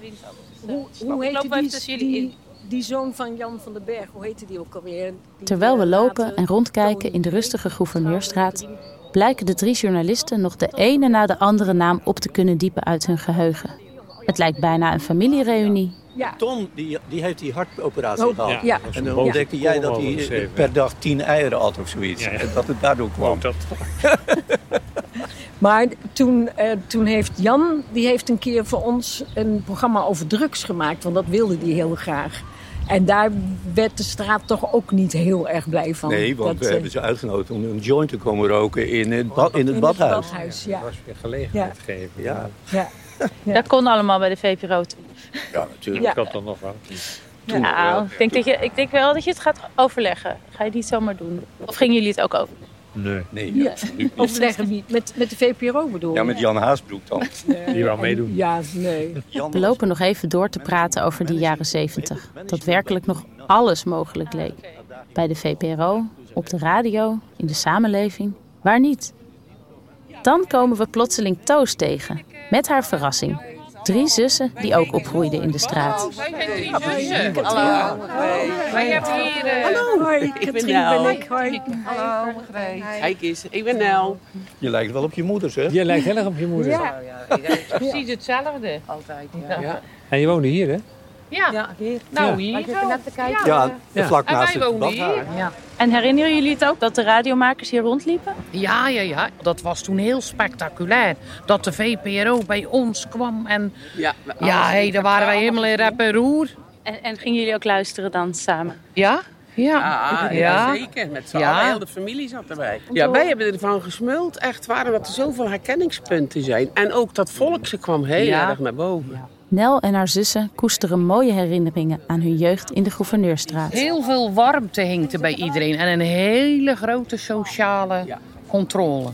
Hoe, hoe Lopen heette we even die, tussen jullie die, in. die zoon van Jan van den Berg, hoe heette die ook alweer? Die, Terwijl we eh, lopen en rondkijken in de rustige Gouverneurstraat, blijken de drie journalisten nog de ene na de andere naam op te kunnen diepen uit hun geheugen. Het lijkt bijna een familiereunie. Ja. Ton, die, die heeft die hartoperatie Oh, gehad. ja. En dan Ja. ontdekte jij dat hij per dag tien eieren had of zoiets. Ja, ja. En dat het daardoor kwam. Dat, Maar toen, eh, toen heeft Jan, die heeft een keer voor ons een programma over drugs gemaakt. Want dat wilde hij heel graag. En daar werd de straat toch ook niet heel erg blij van. Nee, want Dat, we eh, hebben ze uitgenodigd om een joint te komen roken in het, bad, in het badhuis. badhuis, ja. was weer gelegenheid gegeven. Ja, Ja. Dat kon allemaal bij de VPRO toen. ja natuurlijk. Ja. Ik had dan nog wel. Nou, ik denk, dat je, ik denk wel dat je het gaat overleggen. Ga je het niet zomaar doen? Of gingen jullie het ook over? Nee. Nee, Ja. niet. Overleggen wie? Met, met de VPRO bedoel Ja, je? met Jan Haasbroek dan. Die wou meedoen. Ja, nee. We lopen nog even door te praten over die jaren zeventig. Dat werkelijk nog alles mogelijk leek. Bij de VPRO, op de radio, in de samenleving. Waar niet? Dan komen we plotseling Toos tegen. Met haar verrassing. Drie zussen die ook opgroeiden in de straat. Hallo. Wij hebben hier... eh, Hallo, hoi, ik ben Katrien Nel. ben ik. Hoi. Hallo, Hi Kies, ik ben Nel. Je lijkt wel op je moeder, zeg. Je lijkt heel erg op je moeder. Ja, precies hetzelfde. Altijd, ja. Ja. En je woonde hier, hè? Ja, nou Ja. hier zo. Ja, Ja. vlak En naast wij het woonden hier. Ja. En herinneren jullie het ook dat de radiomakers hier rondliepen? Ja, ja, ja. Dat was toen heel spectaculair. Dat de VPRO bij ons kwam en... Ja, ja hey, daar waren wij helemaal in rep en roer. En, en gingen jullie ook luisteren dan samen? Ja? Ja, Ja, ja, zeker. Met z'n Ja. allen, heel de familie zat erbij. Ja, wij hebben ervan gesmuld, echt waar, omdat er zoveel herkenningspunten zijn. En ook dat volkse kwam heel Ja. erg naar boven. Nel en haar zussen koesteren mooie herinneringen aan hun jeugd in de Gouverneurstraat. Heel veel warmte hing er bij iedereen en een hele grote sociale controle.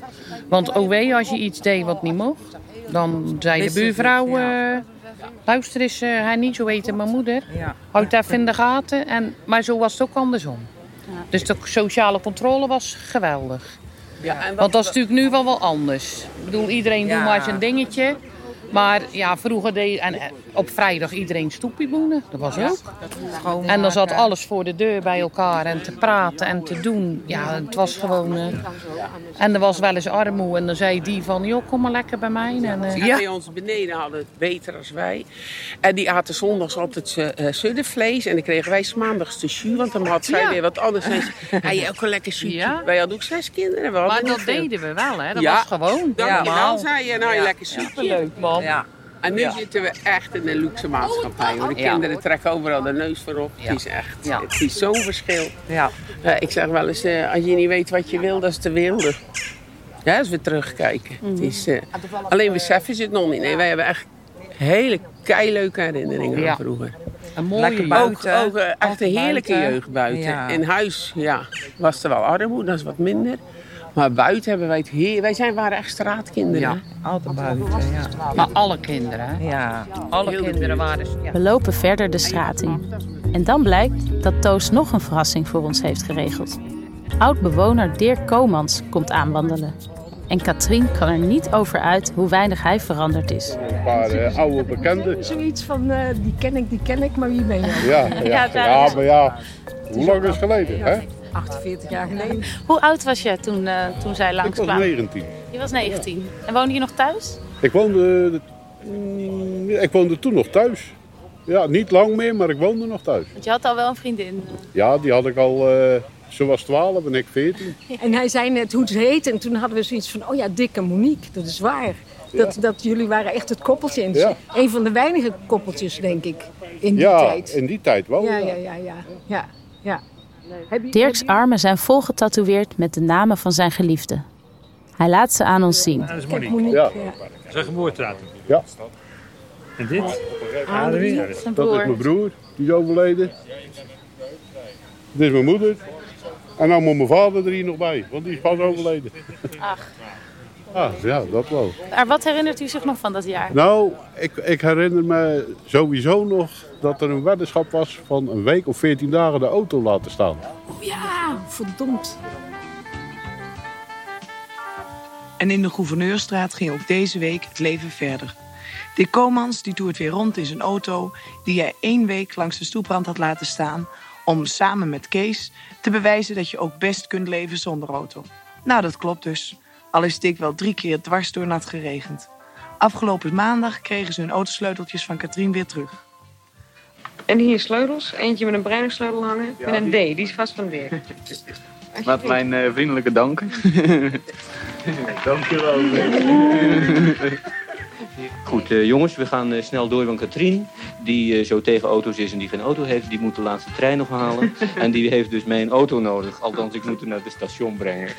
Want OW, als je iets deed wat niet mocht, dan zei de buurvrouw... eh, luister eens, eh, hij niet zo weten mijn moeder. Houd daar in de gaten. En, maar zo was het ook andersom. Dus de sociale controle was geweldig. Ja, en Want dat is natuurlijk nu wel wel anders. Ik bedoel, iedereen Ja. doet maar zijn dingetje. Maar ja, vroeger deed en eh, op vrijdag iedereen stoepieboenen. Dat was ook. En dan zat alles voor de deur bij elkaar en te praten en te doen. Ja, het was gewoon... eh, en er was wel eens armoe en dan zei die van, joh, kom maar lekker bij mij. En, eh, Ja. Bij ons beneden hadden het beter als wij. En die aten zondags altijd uh, suddevlees. En dan kregen wij maandags de jus. Want dan had zij Ja. weer wat anders. En je ook een lekker jus. Ja. Wij hadden ook zes kinderen. We hadden Maar dat veel. deden we wel, hè. Dat Ja. was gewoon Dankjewel, normaal. zei je. Nou, je Ja. lekker soepje. Superleuk, man. Ja. En nu Ja. zitten we echt in een luxe maatschappij. Hoor. De Ja. kinderen trekken overal de neus voor op. Ja. Het is echt Ja. het is zo'n verschil. Ja. Eh, ik zeg wel eens, eh, als je niet weet wat je wil, dat is te wilde. Ja, als we terugkijken. Het is, eh, alleen beseffen ze het nog niet. Nee, wij hebben echt hele keileuke herinneringen Ja. aan vroeger. Een mooie Lekker jeugd. buiten. Ook, ook, echt een heerlijke buiten. jeugd buiten. Ja. In huis ja, was er wel armoede, dat is wat minder. Maar buiten hebben wij het heer. Wij zijn, waren echt straatkinderen. Ja, altijd buiten, ja. Maar alle kinderen, hè? Ja. Alle Heel kinderen waren... Ja. We lopen verder de straat in. En dan blijkt dat Toos nog een verrassing voor ons heeft geregeld. Oud-bewoner Dirk Komans komt aanwandelen. En Katrien kan er niet over uit hoe weinig hij veranderd is. Een paar eh, oude bekenden. Zoiets van, eh, die ken ik, die ken ik, maar wie ben je? Ja, ja, ja, maar ja, hoe lang is het geleden, hè? 48 jaar geleden. Hoe oud was je toen, eh, toen zij Ik was langskwamen? 19. Je was 19. En woonde je nog thuis? Ik woonde, mm, ik woonde toen nog thuis. Ja, niet lang meer, maar ik woonde nog thuis. Want je had al wel een vriendin. Ja, die had ik al, eh ze was 12 en ik 14. En hij zei net hoe het heet. En toen hadden we zoiets van, oh ja, Dick en Monique, dat is waar. Dat, dat jullie waren echt het koppeltje. En Ja. Een van de weinige koppeltjes, denk ik, in die ja, tijd. in die tijd wel. Ja, ja. ja, ja, ja. Dirks armen zijn vol getatoeëerd met de namen van zijn geliefde. Hij laat ze aan ons zien. Dat is Monique. Monique, Ja. een geboortedatum. Ja. En dit? Adrie. Adrie. Zijn Dat is mijn broer, die is overleden. Dit is mijn moeder. En dan moet mijn vader er hier nog bij, want die is pas overleden. Ach. Ah, ja, dat wel. Maar wat herinnert u zich nog van dat jaar? Nou, ik, ik herinner me sowieso nog dat er een weddenschap was van een week of 14 dagen de auto laten staan. Oh ja, verdomd. En in de Gouverneurstraat ging ook deze week het leven verder. Dick Komans die toert weer rond in zijn auto... die hij één week langs de stoeprand had laten staan... om samen met Kees te bewijzen dat je ook best kunt leven zonder auto. Nou, dat klopt dus. Al is Dick wel drie keer dwars door nat geregend. Afgelopen maandag kregen ze hun autosleuteltjes van Katrien weer terug. En hier sleutels. Eentje met een bruinsleutel hangen. met een D, die is vast van Dirk. Met mijn eh, vriendelijke dank. Dankjewel. Goed, eh, jongens, we gaan eh, snel door. Want Katrien, die eh, zo tegen auto's is en die geen auto heeft, die moet de laatste trein nog halen. en die heeft dus mijn auto nodig. Althans, ik moet hem naar het station brengen.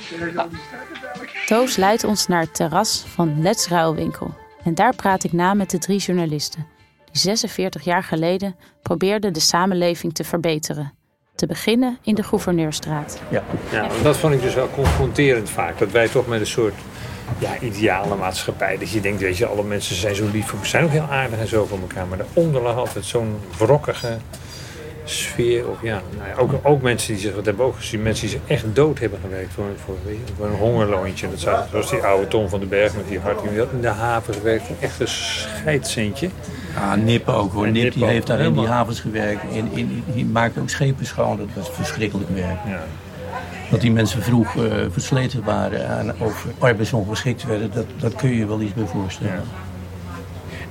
Toos leidt ons naar het terras van Let's Ruilwinkel. En daar praat ik na met de drie journalisten. Die 46 jaar geleden probeerden de samenleving te verbeteren. Te beginnen in de Gouverneurstraat. Ja. ja, dat vond ik dus wel confronterend vaak. Dat wij toch met een soort ja, ideale maatschappij. Dat je denkt, weet je, alle mensen zijn zo lief voor zijn ook heel aardig en zo voor elkaar. Maar daaronder lag altijd zo'n wrokkige sfeer. Of ja, nou ja ook, ook mensen die zich, dat hebben we ook gezien, mensen die zich echt dood hebben gewerkt voor, voor, weet je, voor een hongerloontje. Dat zou, zoals die oude Tom van den Berg met die hart, die had in de haven gewerkt. Een echte scheidscentje. Ja, Nip ook hoor. En Nip die heeft daar in die havens gewerkt. En, in, die maakte ook schepen schoon. Dat was verschrikkelijk werk. Ja. Dat die mensen vroeg eh, versleten waren en ook arbeidsongeschikt werden, dat, dat kun je je wel iets bij voorstellen.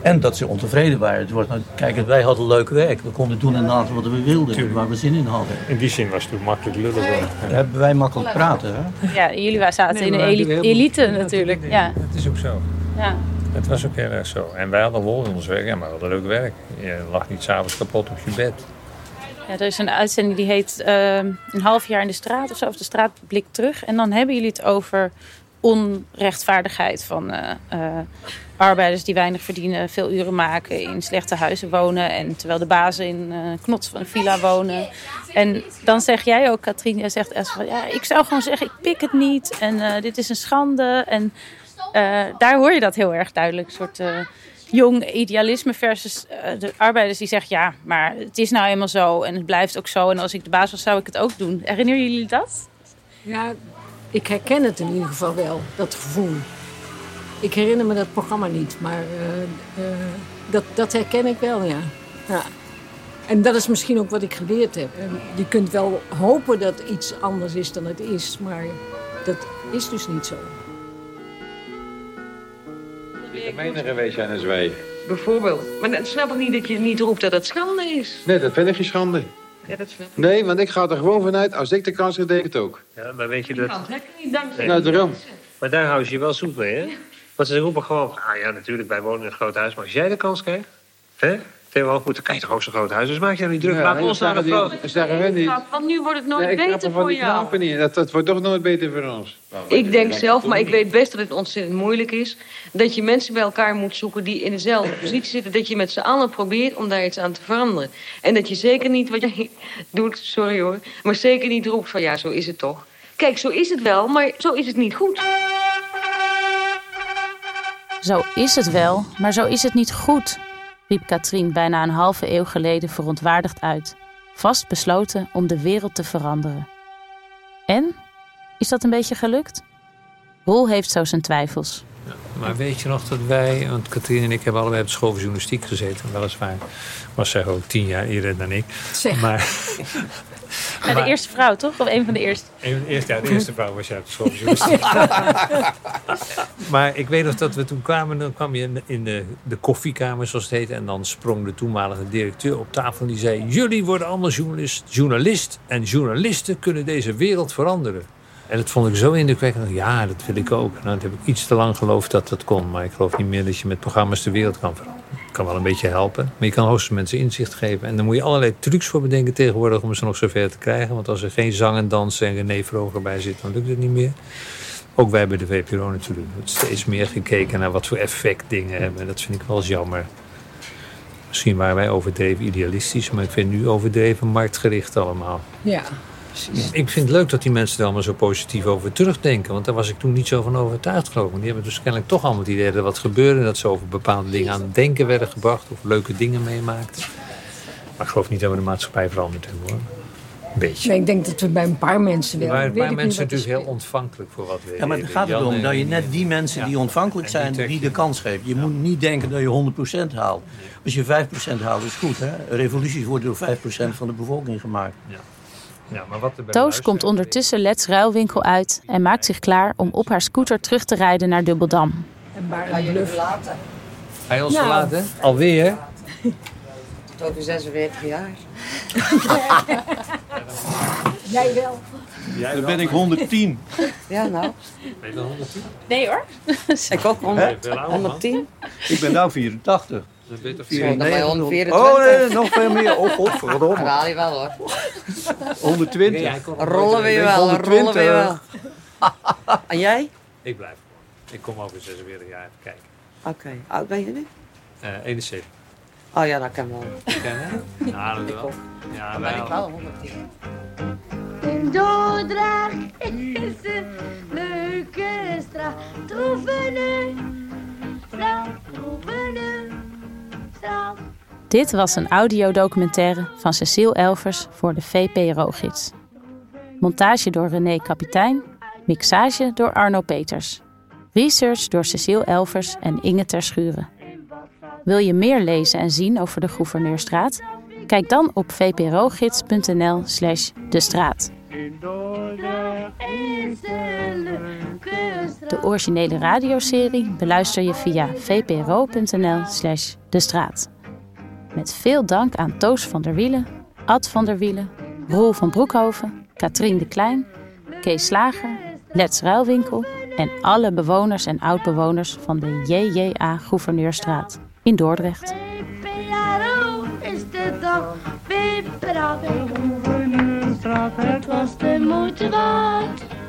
En dat ze ontevreden waren. Het wordt, nou, kijk, wij hadden leuk werk. We konden doen en laten wat we wilden, waar we zin in hadden. In die zin was het makkelijk lullen. worden. Daar hebben wij makkelijk praten. Hè? Ja, jullie waren- zaten Nee, in de elite natuurlijk. Ja. Het is ook zo. Ja. Het was ook heel erg zo. En wij hadden lol in ons werk, ja, maar we hadden leuk werk. Je lag niet s'avonds kapot op je bed. Ja, er is een uitzending die heet ehm, Een half jaar in de straat of zo, of de straat blikt terug. En dan hebben jullie het over onrechtvaardigheid van eh, eh, arbeiders die weinig verdienen, veel uren maken, in slechte huizen wonen. En terwijl de bazen in eh knots van een villa wonen. En dan zeg jij ook, Katrien, jij zegt echt van ja, ik zou gewoon zeggen, ik pik het niet. En dit is een schande. En daar hoor je dat heel erg duidelijk. Een soort jong idealisme versus eh, de arbeiders die zeggen... ja, maar het is nou eenmaal zo en het blijft ook zo. En als ik de baas was, zou ik het ook doen. Herinneren jullie dat? Ja, ik herken het in ieder geval wel, dat gevoel. Ik herinner me dat programma niet, maar eh, eh, dat, dat herken ik wel, ja. ja. En dat is misschien ook wat ik geleerd heb. Je kunt wel hopen dat iets anders is dan het is, maar dat is dus niet zo. Gemeener geweest zijn als wij. Bijvoorbeeld. Maar dan snap ik niet dat je niet roept dat het schande is. Nee, dat vind ik geen schande. Ja, dat snap ik. Nee, want ik ga er gewoon vanuit, als ik de kans heb, denk ik het ook. Ja, maar weet je dat... heb je niet dankzij. Nou, daarom. Maar daar hou je je wel zoet mee, hè? Want ze roepen gewoon... Ah ja, natuurlijk, wij wonen in een groot huis. Maar als jij de kans krijgt... Hè? Theo Hoogmoed, dan krijg je toch ook zo'n groot huis. Dus maak je nou niet druk. Ja, Laat ons naar wij niet. Want nu wordt het nooit Nee, beter er van voor die jou. niet. Dat, dat wordt toch nooit beter voor ons. Ik denk zelf, maar ik weet best dat het ontzettend moeilijk is... dat je mensen bij elkaar moet zoeken die in dezelfde positie zitten... dat je met z'n allen probeert om daar iets aan te veranderen. En dat je zeker niet wat jij doet, sorry hoor... maar zeker niet roept van ja, zo is het toch. Kijk, zo is het wel, maar zo is het niet goed. Zo is het wel, maar zo is het niet goed, riep Katrien bijna een halve eeuw geleden verontwaardigd uit, vast besloten om de wereld te veranderen. En? Is dat een beetje gelukt? Roel heeft zo zijn twijfels. Maar weet je nog dat wij, want Katrien en ik hebben allebei op de school voor journalistiek gezeten, weliswaar was zij ook tien jaar eerder dan ik. Zeg. Maar, Ja, de eerste vrouw, toch? Of een van de eerste? Een- Eerst, ja, de eerste vrouw was jij op de school journalistiek. maar ik weet nog dat we toen kwamen, dan kwam je in de, in de, de koffiekamer, zoals het heette. En dan sprong de toenmalige directeur op tafel en die zei... Jullie worden allemaal journalist, journalist en journalisten kunnen deze wereld veranderen. En dat vond ik zo indrukwekkend. Ja, dat wil ik ook. Nou, dat heb ik iets te lang geloofd dat dat kon. Maar ik geloof niet meer dat je met programma's de wereld kan veranderen. Kan wel een beetje helpen. Maar je kan hoogstens mensen inzicht geven. En dan moet je allerlei trucs voor bedenken tegenwoordig om ze nog zover te krijgen. Want als er geen zang en dans en René Vroger bij zit, dan lukt het niet meer. Ook wij bij de VPRO natuurlijk. Wordt steeds meer gekeken naar wat voor effect dingen hebben. En dat vind ik wel eens jammer. Misschien waren wij overdreven idealistisch, maar ik vind nu overdreven marktgericht allemaal. Ja. Ik vind het leuk dat die mensen er allemaal zo positief over terugdenken. Want daar was ik toen niet zo van overtuigd geloof ik. Want Die hebben dus kennelijk toch allemaal het idee dat er wat gebeurde. Dat ze over bepaalde dingen aan het denken werden gebracht. Of leuke dingen meemaakten. Maar ik geloof niet dat we de maatschappij veranderd hebben hoor. Een beetje. Nee, ik denk dat we bij een paar mensen wel. Waren een paar mensen natuurlijk heel ontvankelijk voor wat we Ja, maar het gaat erom dat je net die mensen die ontvankelijk zijn, die de kans geeft. Je moet niet denken dat je 100% haalt. Als je 5% haalt, is goed. Hè? Revoluties worden door 5% van de bevolking gemaakt. Ja, maar wat er Toos komt ondertussen Let's Ruilwinkel uit en maakt zich klaar om op haar scooter terug te rijden naar Dubbeldam. En waar je bluff. Ga je ons verlaten? Alweer? Tot over 46 jaar. Jij wel. Dan ben ik 110. Ja, nou. Ben je wel 110? Nee hoor. Ik ook Hè? 100, Veel ouder, man. 110. Ik ben nou 84. Ben je 94. 124. Oh nee, nog veel meer. Oh, Dat godverdomme. haal je wel hoor. 120. Rollen we je wel, rollen we je wel. En jij? Ik blijf. Ik kom over 46 jaar even kijken. Oké, oud ben je nu? Eh 71. Oh ja, dat kan wel. Kennen? Nou, dat wel. Ja, Dan wij ben ik al. wel 110. In Dordrecht is een leuke straat. Troevene, straat, troevene, straat. Dit was een audiodocumentaire van Cecile Elvers voor de VPRO-gids. Montage door René Kapitein, mixage door Arno Peters. Research door Cecile Elvers en Inge Terschuren. Wil je meer lezen en zien over de Gouverneurstraat? Kijk dan op vprogids.nl slash de straat. In Dordrecht is. De originele radioserie beluister je via vpro.nl slash de straat. Met veel dank aan Toos van der Wielen, Ad van der Wielen, Roel van Broekhoven, Katrien de Klein, Kees Slager, Let's Ruilwinkel en alle bewoners en oudbewoners van de JJA Gouverneurstraat in Dordrecht. Is de dag paraat. Het was de moeite waard.